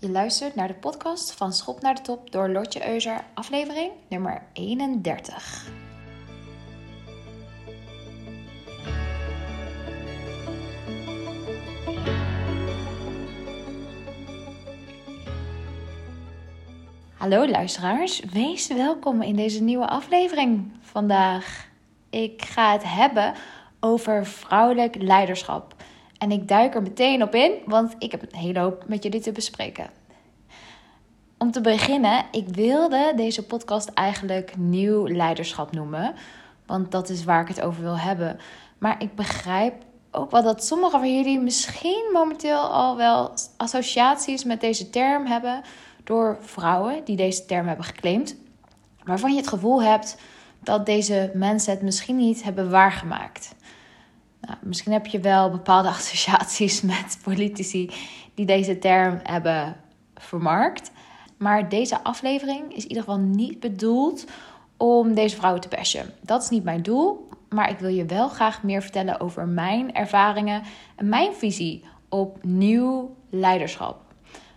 Je luistert naar de podcast van Schop naar de Top door Lotje Euser, aflevering nummer 31. Hallo luisteraars, wees welkom in deze nieuwe aflevering vandaag. Ik ga het hebben over vrouwelijk leiderschap. En ik duik er meteen op in, want ik heb een hele hoop met jullie te bespreken. Om te beginnen, ik wilde deze podcast eigenlijk nieuw leiderschap noemen, want dat is waar ik het over wil hebben. Maar ik begrijp ook wel dat sommigen van jullie misschien momenteel al wel associaties met deze term hebben door vrouwen die deze term hebben geclaimd, waarvan je het gevoel hebt dat deze mensen het misschien niet hebben waargemaakt. Nou, misschien heb je wel bepaalde associaties met politici die deze term hebben vermarkt. Maar deze aflevering is in ieder geval niet bedoeld om deze vrouwen te bashen. Dat is niet mijn doel. Maar ik wil je wel graag meer vertellen over mijn ervaringen en mijn visie op nieuw leiderschap.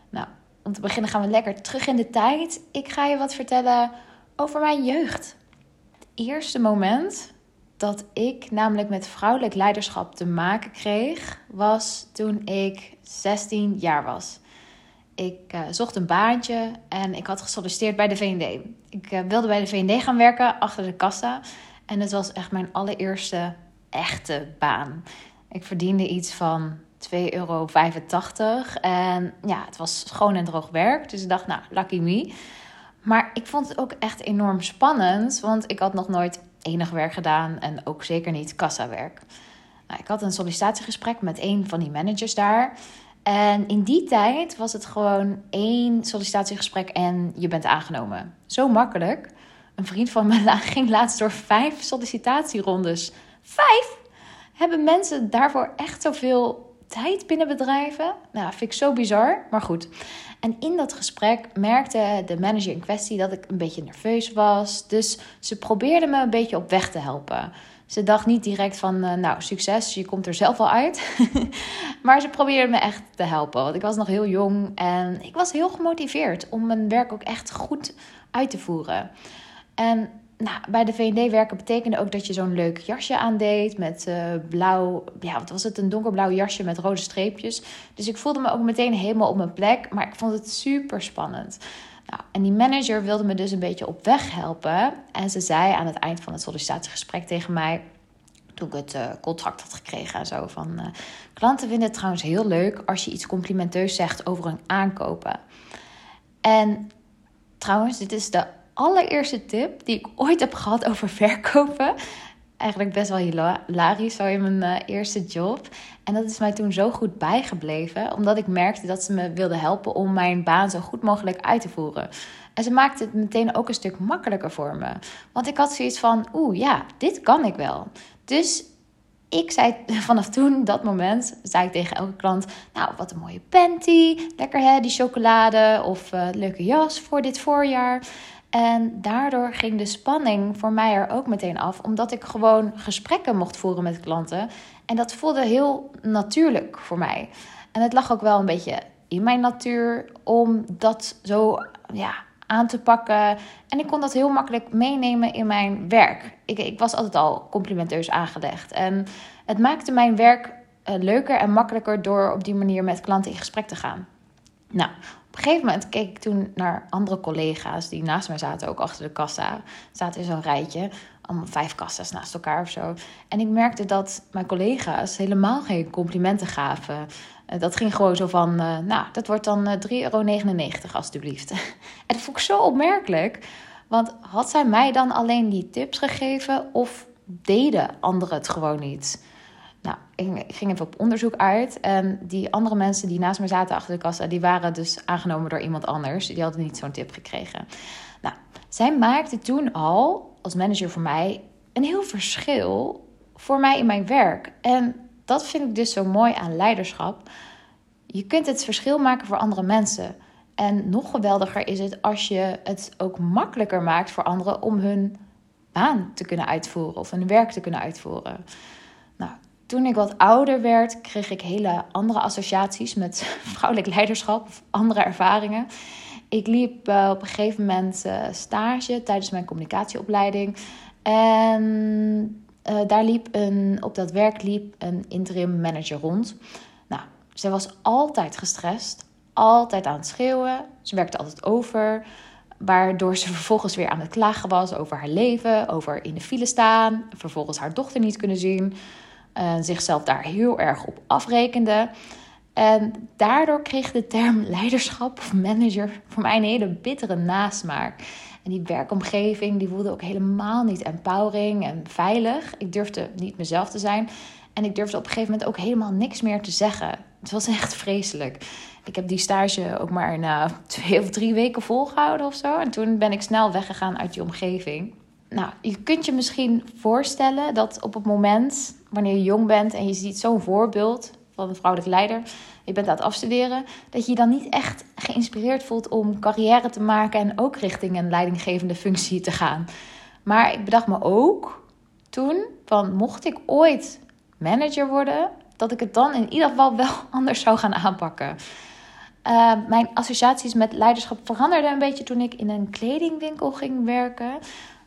Nou, om te beginnen gaan we lekker terug in de tijd. Ik ga je wat vertellen over mijn jeugd. Het eerste moment dat ik namelijk met vrouwelijk leiderschap te maken kreeg, was toen ik 16 jaar was. Ik uh, zocht een baantje en ik had gesolliciteerd bij de VND. Ik uh, wilde bij de VND gaan werken achter de kassa. En het was echt mijn allereerste echte baan. Ik verdiende iets van 2,85 euro. En ja, het was gewoon en droog werk. Dus ik dacht, nou, lucky me. Maar ik vond het ook echt enorm spannend, want ik had nog nooit enig werk gedaan en ook zeker niet kassawerk. Nou, ik had een sollicitatiegesprek met een van die managers daar. En in die tijd was het gewoon één sollicitatiegesprek en je bent aangenomen. Zo makkelijk. Een vriend van me ging laatst door vijf sollicitatierondes. Vijf? Hebben mensen daarvoor echt zoveel tijd binnen bedrijven? Nou, vind ik zo bizar, maar goed. En in dat gesprek merkte de manager in kwestie dat ik een beetje nerveus was. Dus ze probeerde me een beetje op weg te helpen. Ze dacht niet direct van, uh, nou, succes, je komt er zelf wel uit. maar ze probeerde me echt te helpen. Want ik was nog heel jong en ik was heel gemotiveerd om mijn werk ook echt goed uit te voeren. En nou, bij de V&D werken betekende ook dat je zo'n leuk jasje aandeed met uh, blauw, ja, wat was het, een donkerblauw jasje met rode streepjes. Dus ik voelde me ook meteen helemaal op mijn plek, maar ik vond het super spannend. Nou, en die manager wilde me dus een beetje op weg helpen. En ze zei aan het eind van het sollicitatiegesprek tegen mij, toen ik het uh, contract had gekregen en zo, van uh, klanten vinden het trouwens heel leuk als je iets complimenteus zegt over een aankopen. En trouwens, dit is de allereerste tip die ik ooit heb gehad over verkopen. Eigenlijk best wel hilarisch, zo in mijn uh, eerste job. En dat is mij toen zo goed bijgebleven, omdat ik merkte dat ze me wilde helpen om mijn baan zo goed mogelijk uit te voeren. En ze maakte het meteen ook een stuk makkelijker voor me. Want ik had zoiets van: oeh, ja, dit kan ik wel. Dus ik zei vanaf toen, dat moment, zei ik tegen elke klant: Nou, wat een mooie panty. Lekker hè, die chocolade. Of uh, leuke jas voor dit voorjaar. En daardoor ging de spanning voor mij er ook meteen af, omdat ik gewoon gesprekken mocht voeren met klanten. En dat voelde heel natuurlijk voor mij. En het lag ook wel een beetje in mijn natuur om dat zo ja, aan te pakken. En ik kon dat heel makkelijk meenemen in mijn werk. Ik, ik was altijd al complimenteus aangelegd. En het maakte mijn werk uh, leuker en makkelijker door op die manier met klanten in gesprek te gaan. Nou, op een gegeven moment keek ik toen naar andere collega's die naast mij zaten, ook achter de kassa. Zaten in zo'n rijtje, allemaal vijf kassa's naast elkaar of zo. En ik merkte dat mijn collega's helemaal geen complimenten gaven. Eh, dat ging gewoon zo van, uh, nou, dat wordt dan 3,99 eh, euro alstublieft. en dat ik zo opmerkelijk. Want had zij mij dan alleen die tips gegeven of deden anderen het gewoon niet? Nou, ik ging even op onderzoek uit. En die andere mensen die naast me zaten achter de kassa, die waren dus aangenomen door iemand anders. Die hadden niet zo'n tip gekregen. Nou, zij maakte toen al, als manager voor mij, een heel verschil voor mij in mijn werk. En dat vind ik dus zo mooi aan leiderschap. Je kunt het verschil maken voor andere mensen. En nog geweldiger is het als je het ook makkelijker maakt voor anderen om hun baan te kunnen uitvoeren of hun werk te kunnen uitvoeren toen ik wat ouder werd, kreeg ik hele andere associaties met vrouwelijk leiderschap of andere ervaringen. Ik liep uh, op een gegeven moment uh, stage tijdens mijn communicatieopleiding. En uh, daar liep een, op dat werk liep een interim manager rond. Nou, ze was altijd gestrest, altijd aan het schreeuwen. Ze werkte altijd over, waardoor ze vervolgens weer aan het klagen was over haar leven, over in de file staan, vervolgens haar dochter niet kunnen zien, uh, zichzelf daar heel erg op afrekende. En daardoor kreeg de term leiderschap of manager voor mij een hele bittere nasmaak. En die werkomgeving die voelde ook helemaal niet empowering en veilig. Ik durfde niet mezelf te zijn. En ik durfde op een gegeven moment ook helemaal niks meer te zeggen. Het was echt vreselijk. Ik heb die stage ook maar na twee of drie weken volgehouden of zo. En toen ben ik snel weggegaan uit die omgeving. Nou, je kunt je misschien voorstellen dat op het moment wanneer je jong bent en je ziet zo'n voorbeeld van een vrouwelijk leider, je bent aan het afstuderen, dat je je dan niet echt geïnspireerd voelt om carrière te maken en ook richting een leidinggevende functie te gaan. Maar ik bedacht me ook toen van mocht ik ooit manager worden, dat ik het dan in ieder geval wel anders zou gaan aanpakken. Uh, mijn associaties met leiderschap veranderden een beetje toen ik in een kledingwinkel ging werken,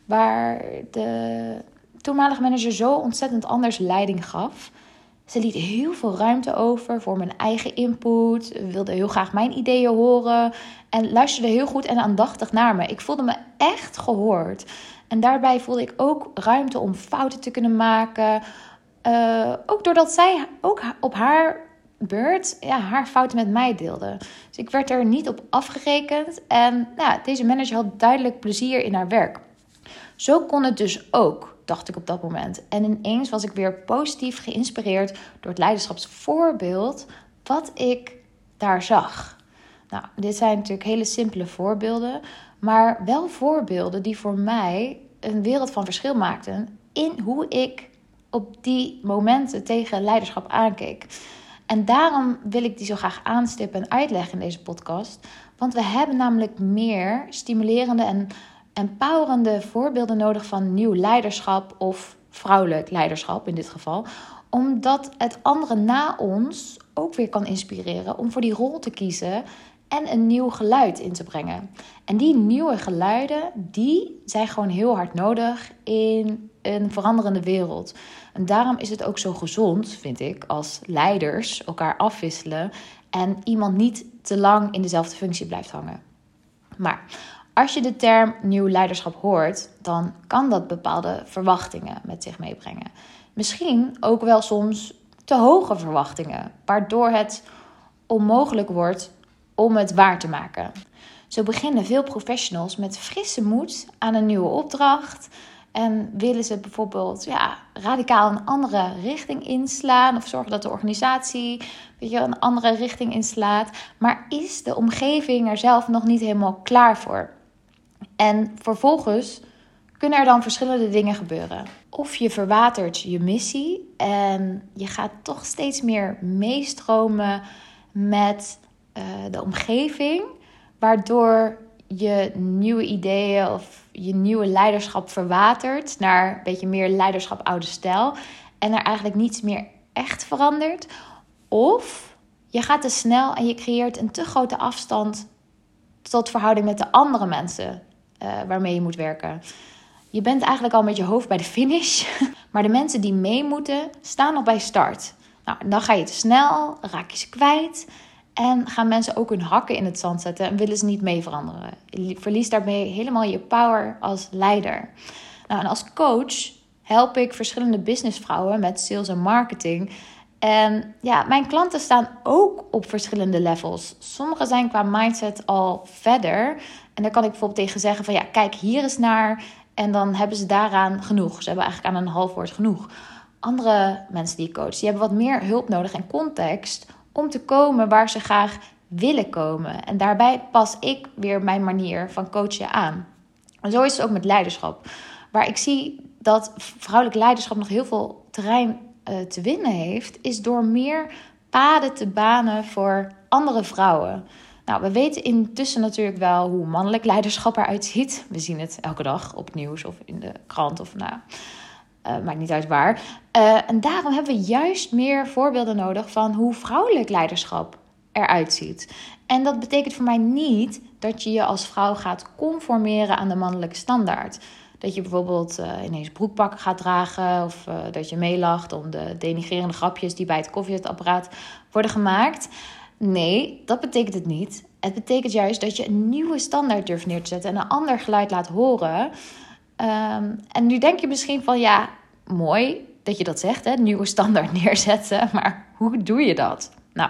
waar de toenmalige manager zo ontzettend anders leiding gaf. Ze liet heel veel ruimte over voor mijn eigen input, wilde heel graag mijn ideeën horen en luisterde heel goed en aandachtig naar me. Ik voelde me echt gehoord. En daarbij voelde ik ook ruimte om fouten te kunnen maken. Uh, ook doordat zij ook op haar beurt ja, haar fouten met mij deelde. Dus ik werd er niet op afgerekend. En nou, deze manager had duidelijk plezier in haar werk. Zo kon het dus ook dacht ik op dat moment. En ineens was ik weer positief geïnspireerd door het leiderschapsvoorbeeld wat ik daar zag. Nou, dit zijn natuurlijk hele simpele voorbeelden, maar wel voorbeelden die voor mij een wereld van verschil maakten in hoe ik op die momenten tegen leiderschap aankeek. En daarom wil ik die zo graag aanstippen en uitleggen in deze podcast. Want we hebben namelijk meer stimulerende en empowerende voorbeelden nodig van nieuw leiderschap of vrouwelijk leiderschap in dit geval. Omdat het andere na ons ook weer kan inspireren om voor die rol te kiezen en een nieuw geluid in te brengen. En die nieuwe geluiden, die zijn gewoon heel hard nodig in een veranderende wereld. En daarom is het ook zo gezond, vind ik, als leiders elkaar afwisselen en iemand niet te lang in dezelfde functie blijft hangen. Maar als je de term nieuw leiderschap hoort, dan kan dat bepaalde verwachtingen met zich meebrengen. Misschien ook wel soms te hoge verwachtingen, waardoor het onmogelijk wordt om het waar te maken. Zo beginnen veel professionals met frisse moed aan een nieuwe opdracht. En willen ze bijvoorbeeld ja, radicaal een andere richting inslaan. Of zorgen dat de organisatie weet je, een andere richting inslaat. Maar is de omgeving er zelf nog niet helemaal klaar voor? En vervolgens kunnen er dan verschillende dingen gebeuren. Of je verwatert je missie en je gaat toch steeds meer meestromen met uh, de omgeving, waardoor je nieuwe ideeën of je nieuwe leiderschap verwatert naar een beetje meer leiderschap oude stijl en er eigenlijk niets meer echt verandert. Of je gaat te snel en je creëert een te grote afstand tot verhouding met de andere mensen uh, waarmee je moet werken. Je bent eigenlijk al met je hoofd bij de finish. Maar de mensen die mee moeten, staan nog bij start. Nou, dan ga je te snel, raak je ze kwijt. En gaan mensen ook hun hakken in het zand zetten en willen ze niet mee veranderen. Je verliest daarmee helemaal je power als leider. Nou, en als coach help ik verschillende businessvrouwen met sales en marketing. En ja, mijn klanten staan ook op verschillende levels. Sommigen zijn qua mindset al verder en daar kan ik bijvoorbeeld tegen zeggen van ja, kijk hier eens naar. En dan hebben ze daaraan genoeg. Ze hebben eigenlijk aan een half woord genoeg. Andere mensen die ik coach, die hebben wat meer hulp nodig en context om te komen waar ze graag willen komen. En daarbij pas ik weer mijn manier van coachen aan. En zo is het ook met leiderschap. Waar ik zie dat vrouwelijk leiderschap nog heel veel terrein uh, te winnen heeft, is door meer paden te banen voor andere vrouwen. Nou, we weten intussen natuurlijk wel hoe mannelijk leiderschap eruit ziet. We zien het elke dag op nieuws of in de krant of nou. Uh, maakt niet uit waar. Uh, en daarom hebben we juist meer voorbeelden nodig van hoe vrouwelijk leiderschap eruit ziet. En dat betekent voor mij niet dat je je als vrouw gaat conformeren aan de mannelijke standaard. Dat je bijvoorbeeld uh, ineens broekpakken gaat dragen of dat je meelacht om de denigrerende grapjes die bij het koffiezetapparaat worden gemaakt. Nee, dat betekent het niet. Het betekent juist dat je een nieuwe standaard durft neer te zetten en een ander geluid laat horen. Ehm, en nu denk je misschien van ja, mooi dat je dat zegt, hè, nieuwe standaard neerzetten. Maar hoe doe je dat? Nou,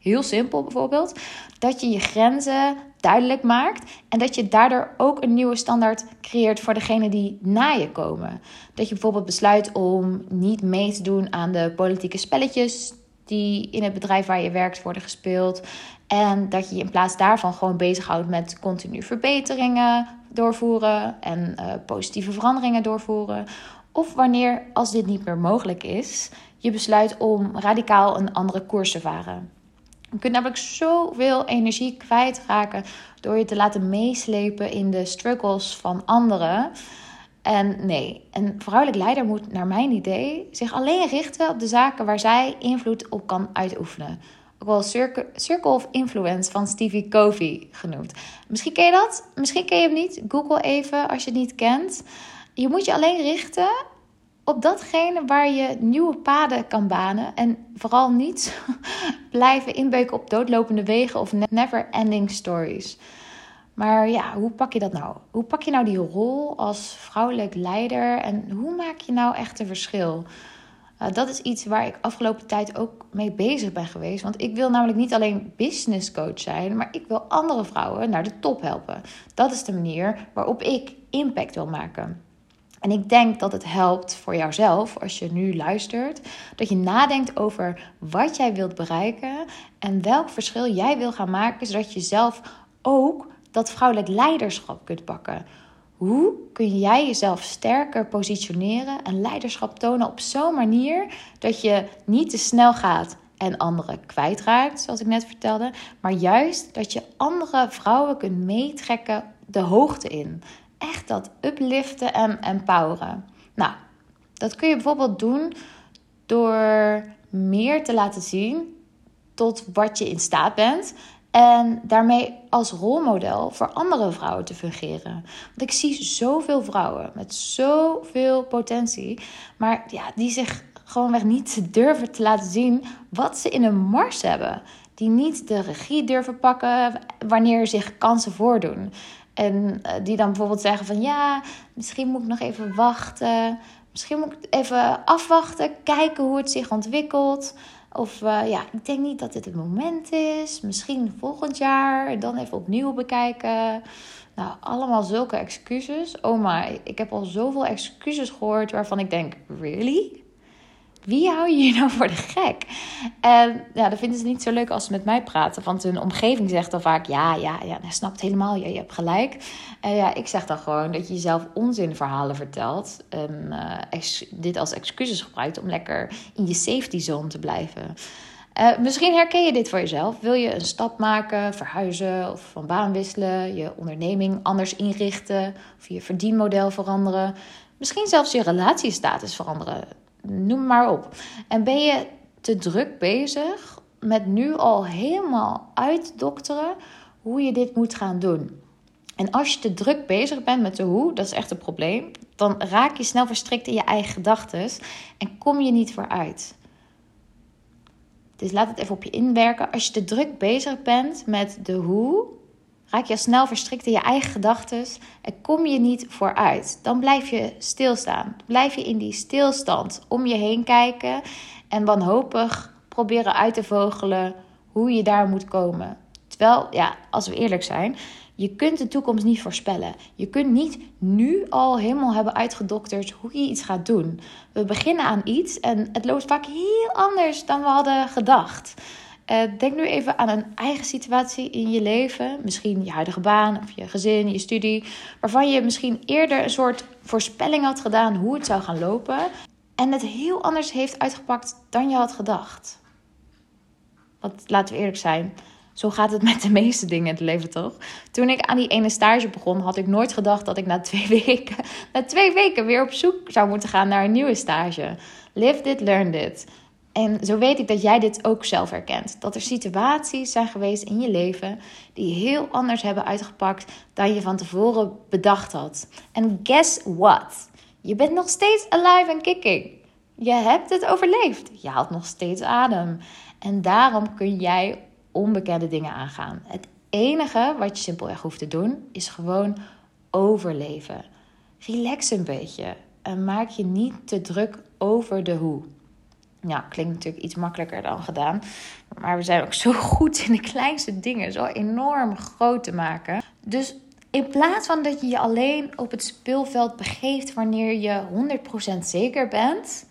heel simpel bijvoorbeeld. Dat je je grenzen duidelijk maakt en dat je daardoor ook een nieuwe standaard creëert voor degene die na je komen. Dat je bijvoorbeeld besluit om niet mee te doen aan de politieke spelletjes die in het bedrijf waar je werkt worden gespeeld. En dat je je in plaats daarvan gewoon bezighoudt met continu verbeteringen doorvoeren en uh, positieve veranderingen doorvoeren. Of wanneer, als dit niet meer mogelijk is, je besluit om radicaal een andere koers te varen. Je kunt namelijk zoveel energie kwijtraken door je te laten meeslepen in de struggles van anderen. En nee, een vrouwelijk leider moet, naar mijn idee, zich alleen richten op de zaken waar zij invloed op kan uitoefenen. Ook wel Circle of Influence van Stevie Covey genoemd. Misschien ken je dat, misschien ken je hem niet. Google even als je het niet kent. Je moet je alleen richten op datgene waar je nieuwe paden kan banen. En vooral niet blijven inbeuken op doodlopende wegen of never ending stories. Maar ja, hoe pak je dat nou? Hoe pak je nou die rol als vrouwelijk leider en hoe maak je nou echt een verschil? Uh, dat is iets waar ik afgelopen tijd ook mee bezig ben geweest. Want ik wil namelijk niet alleen business coach zijn, maar ik wil andere vrouwen naar de top helpen. Dat is de manier waarop ik impact wil maken. En ik denk dat het helpt voor jouzelf, als je nu luistert, dat je nadenkt over wat jij wilt bereiken en welk verschil jij wil gaan maken, zodat je zelf ook dat vrouwelijk leiderschap kunt pakken. Hoe kun jij jezelf sterker positioneren en leiderschap tonen op zo'n manier dat je niet te snel gaat en anderen kwijtraakt, zoals ik net vertelde, maar juist dat je andere vrouwen kunt meetrekken de hoogte in. Echt dat upliften en empoweren. Nou, dat kun je bijvoorbeeld doen door meer te laten zien tot wat je in staat bent en daarmee als rolmodel voor andere vrouwen te fungeren. Want ik zie zoveel vrouwen met zoveel potentie, maar ja, die zich gewoonweg niet durven te laten zien wat ze in een mars hebben. Die niet de regie durven pakken wanneer zich kansen voordoen. En eh, die dan bijvoorbeeld zeggen van ja, misschien moet ik nog even wachten. Misschien moet ik even afwachten, kijken hoe het zich ontwikkelt. Of uh, ja, ik denk niet dat dit het moment is. Misschien volgend jaar. Dan even opnieuw bekijken. Nou, allemaal zulke excuses. Oh my, ik heb al zoveel excuses gehoord waarvan ik denk: really? Wie hou je hier nou voor de gek? En ja, dat vinden ze niet zo leuk als ze met mij praten. Want hun omgeving zegt dan vaak: ja, ja, ja, hij snapt helemaal. Ja, je hebt gelijk. En ja, ik zeg dan gewoon dat je jezelf onzinverhalen vertelt. En uh, dit als excuses gebruikt om lekker in je safety zone te blijven. Uh, misschien herken je dit voor jezelf. Wil je een stap maken, verhuizen of van baan wisselen, je onderneming anders inrichten of je verdienmodel veranderen? Misschien zelfs je relatiestatus veranderen noem maar op. En ben je te druk bezig met nu al helemaal uitdokteren hoe je dit moet gaan doen. En als je te druk bezig bent met de hoe, dat is echt een probleem, dan raak je snel verstrikt in je eigen gedachten en kom je niet vooruit. Dus laat het even op je inwerken. Als je te druk bezig bent met de hoe, raak je snel verstrikt in je eigen gedachten en kom je niet vooruit. Dan blijf je stilstaan. Blijf je in die stilstand om je heen kijken en wanhopig proberen uit te vogelen hoe je daar moet komen. Terwijl, ja, als we eerlijk zijn, je kunt de toekomst niet voorspellen. Je kunt niet nu al helemaal hebben uitgedokterd hoe je iets gaat doen. We beginnen aan iets en het loopt vaak heel anders dan we hadden gedacht. Uh, denk nu even aan een eigen situatie in je leven. Misschien je huidige baan of je gezin, je studie. Waarvan je misschien eerder een soort voorspelling had gedaan hoe het zou gaan lopen. En het heel anders heeft uitgepakt dan je had gedacht. Want laten we eerlijk zijn. Zo gaat het met de meeste dingen in het leven, toch? Toen ik aan die ene stage begon, had ik nooit gedacht dat ik na twee weken, na twee weken weer op zoek zou moeten gaan naar een nieuwe stage. Live dit, learn dit. En zo weet ik dat jij dit ook zelf herkent. Dat er situaties zijn geweest in je leven die heel anders hebben uitgepakt dan je van tevoren bedacht had. En guess what? Je bent nog steeds alive and kicking. Je hebt het overleefd. Je haalt nog steeds adem. En daarom kun jij onbekende dingen aangaan. Het enige wat je simpelweg hoeft te doen is gewoon overleven. Relax een beetje en maak je niet te druk over de hoe. Ja, klinkt natuurlijk iets makkelijker dan gedaan. Maar we zijn ook zo goed in de kleinste dingen zo enorm groot te maken. Dus in plaats van dat je je alleen op het speelveld begeeft wanneer je 100% zeker bent,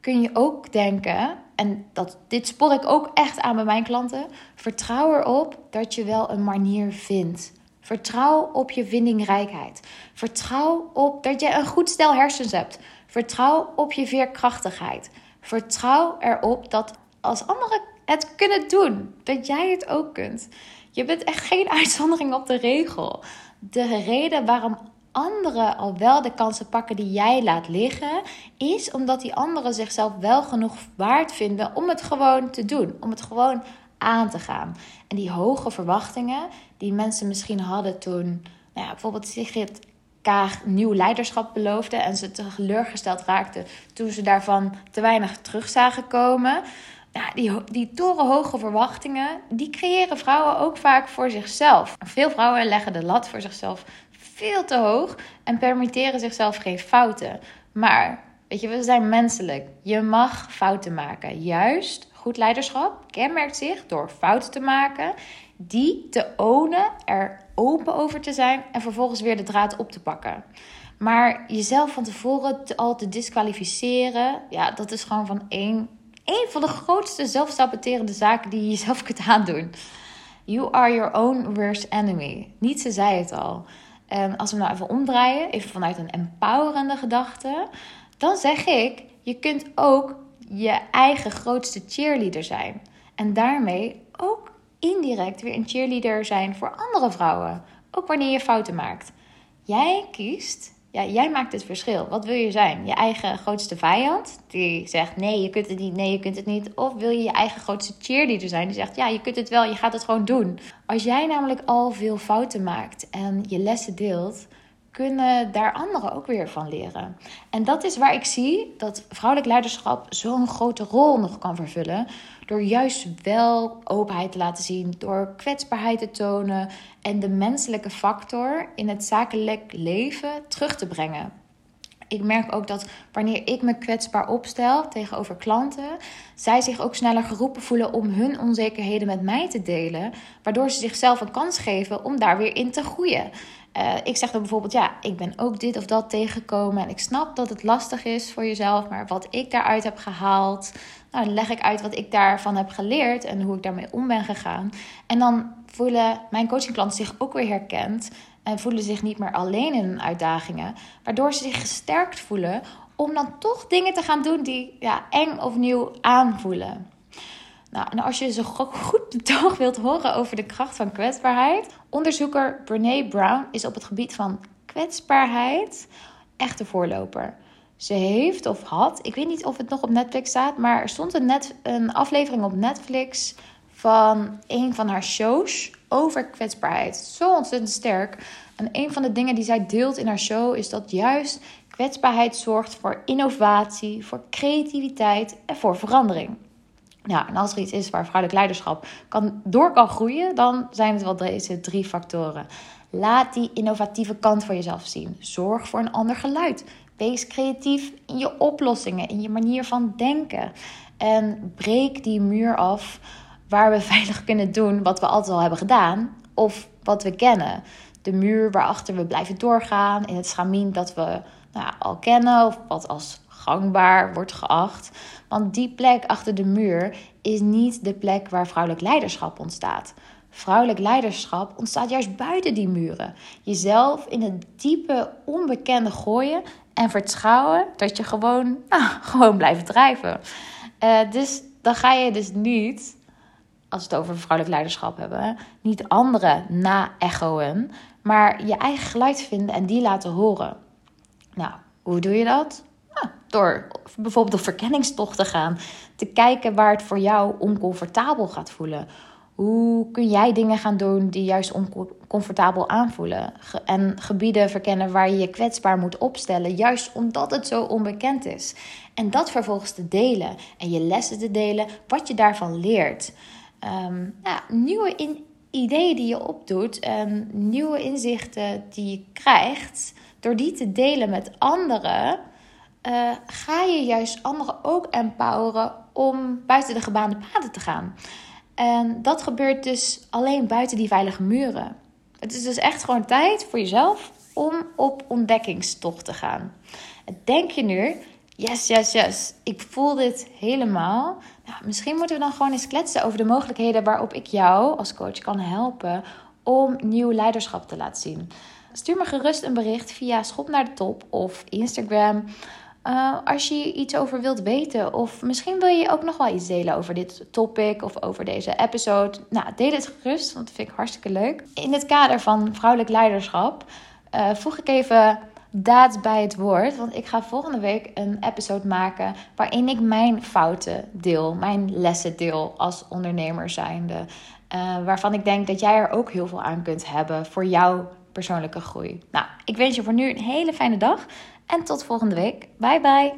kun je ook denken, en dat, dit spor ik ook echt aan bij mijn klanten, vertrouw erop dat je wel een manier vindt. Vertrouw op je vindingrijkheid. Vertrouw op dat je een goed stel hersens hebt. Vertrouw op je veerkrachtigheid. Vertrouw erop dat als anderen het kunnen doen, dat jij het ook kunt. Je bent echt geen uitzondering op de regel. De reden waarom anderen al wel de kansen pakken die jij laat liggen, is omdat die anderen zichzelf wel genoeg waard vinden om het gewoon te doen, om het gewoon aan te gaan. En die hoge verwachtingen die mensen misschien hadden toen, nou ja, bijvoorbeeld Sigrid Kaag nieuw leiderschap beloofde en ze teleurgesteld raakten toen ze daarvan te weinig terug zagen komen. Ja, die, die torenhoge verwachtingen, die creëren vrouwen ook vaak voor zichzelf. Veel vrouwen leggen de lat voor zichzelf veel te hoog en permitteren zichzelf geen fouten. Maar, weet je, we zijn menselijk. Je mag fouten maken. Juist, goed leiderschap kenmerkt zich door fouten te maken, die te ownen, er open over te zijn en vervolgens weer de draad op te pakken. Maar jezelf van tevoren al te disqualificeren, ja, dat is gewoon van één, één van de grootste zelfsaboterende zaken die je jezelf kunt aandoen. You are your own worst enemy. Nietzsche zei het al. En als we nou even omdraaien, even vanuit een empowerende gedachte, dan zeg ik: je kunt ook je eigen grootste cheerleader zijn. En daarmee ook indirect weer een cheerleader zijn voor andere vrouwen. Ook wanneer je fouten maakt. Jij kiest, ja, jij maakt het verschil. Wat wil je zijn? Je eigen grootste vijand, die zegt nee, je kunt het niet, nee, je kunt het niet. Of wil je je eigen grootste cheerleader zijn, die zegt ja, je kunt het wel, je gaat het gewoon doen. Als jij namelijk al veel fouten maakt en je lessen deelt, kunnen daar anderen ook weer van leren. En dat is waar ik zie dat vrouwelijk leiderschap zo'n grote rol nog kan vervullen. Door juist wel openheid te laten zien, door kwetsbaarheid te tonen en de menselijke factor in het zakelijk leven terug te brengen. Ik merk ook dat wanneer ik me kwetsbaar opstel tegenover klanten, zij zich ook sneller geroepen voelen om hun onzekerheden met mij te delen, waardoor ze zichzelf een kans geven om daar weer in te groeien. Uh, ik zeg dan bijvoorbeeld, ja, ik ben ook dit of dat tegengekomen en ik snap dat het lastig is voor jezelf, maar wat ik daaruit heb gehaald, nou, dan leg ik uit wat ik daarvan heb geleerd en hoe ik daarmee om ben gegaan. En dan voelen mijn coachingklanten zich ook weer herkend en voelen zich niet meer alleen in hun uitdagingen, waardoor ze zich gesterkt voelen om dan toch dingen te gaan doen die ja, eng of nieuw aanvoelen. Nou, en als je zo goed toch wilt horen over de kracht van kwetsbaarheid, onderzoeker Brene Brown is op het gebied van kwetsbaarheid echt de voorloper. Ze heeft of had, ik weet niet of het nog op Netflix staat, maar er stond een, net, een aflevering op Netflix van een van haar shows over kwetsbaarheid. Zo ontzettend sterk. En een van de dingen die zij deelt in haar show is dat juist kwetsbaarheid zorgt voor innovatie, voor creativiteit en voor verandering. Ja, en als er iets is waar vrouwelijk leiderschap kan, door kan groeien, dan zijn het wel deze drie factoren. Laat die innovatieve kant van jezelf zien. Zorg voor een ander geluid. Wees creatief in je oplossingen, in je manier van denken. En breek die muur af waar we veilig kunnen doen wat we altijd al hebben gedaan of wat we kennen. De muur waarachter we blijven doorgaan in het schamien dat we nou, al kennen of wat als gangbaar wordt geacht. Want die plek achter de muur is niet de plek waar vrouwelijk leiderschap ontstaat. Vrouwelijk leiderschap ontstaat juist buiten die muren. Jezelf in het diepe onbekende gooien en vertrouwen dat je gewoon, nou, gewoon blijft drijven. Uh, dus dan ga je dus niet als we het over vrouwelijk leiderschap hebben, niet anderen na-echoen, maar je eigen geluid vinden en die laten horen. Nou, hoe doe je dat? Nou, door bijvoorbeeld op verkenningstocht te gaan. Te kijken waar het voor jou oncomfortabel gaat voelen. Hoe kun jij dingen gaan doen die juist oncomfortabel aanvoelen? En gebieden verkennen waar je je kwetsbaar moet opstellen, juist omdat het zo onbekend is. En dat vervolgens te delen en je lessen te delen, wat je daarvan leert. Ja, nieuwe ideeën die je opdoet en nieuwe inzichten die je krijgt, door die te delen met anderen, uh, ga je juist anderen ook empoweren om buiten de gebaande paden te gaan. En dat gebeurt dus alleen buiten die veilige muren. Het is dus echt gewoon tijd voor jezelf om op ontdekkingstocht te gaan. Denk je nu, yes, yes, yes, ik voel dit helemaal. Nou, misschien moeten we dan gewoon eens kletsen over de mogelijkheden waarop ik jou als coach kan helpen om nieuw leiderschap te laten zien. Stuur me gerust een bericht via Schop naar de Top of Instagram. Uh, als je iets over wilt weten, of misschien wil je ook nog wel iets delen over dit topic of over deze episode, nou, deel het gerust, want dat vind ik hartstikke leuk. In het kader van vrouwelijk leiderschap uh, voeg ik even daad bij het woord, want ik ga volgende week een episode maken waarin ik mijn fouten deel, mijn lessen deel als ondernemer zijnde, uh, waarvan ik denk dat jij er ook heel veel aan kunt hebben voor jouw persoonlijke groei. Nou, ik wens je voor nu een hele fijne dag. En tot volgende week. Bye bye.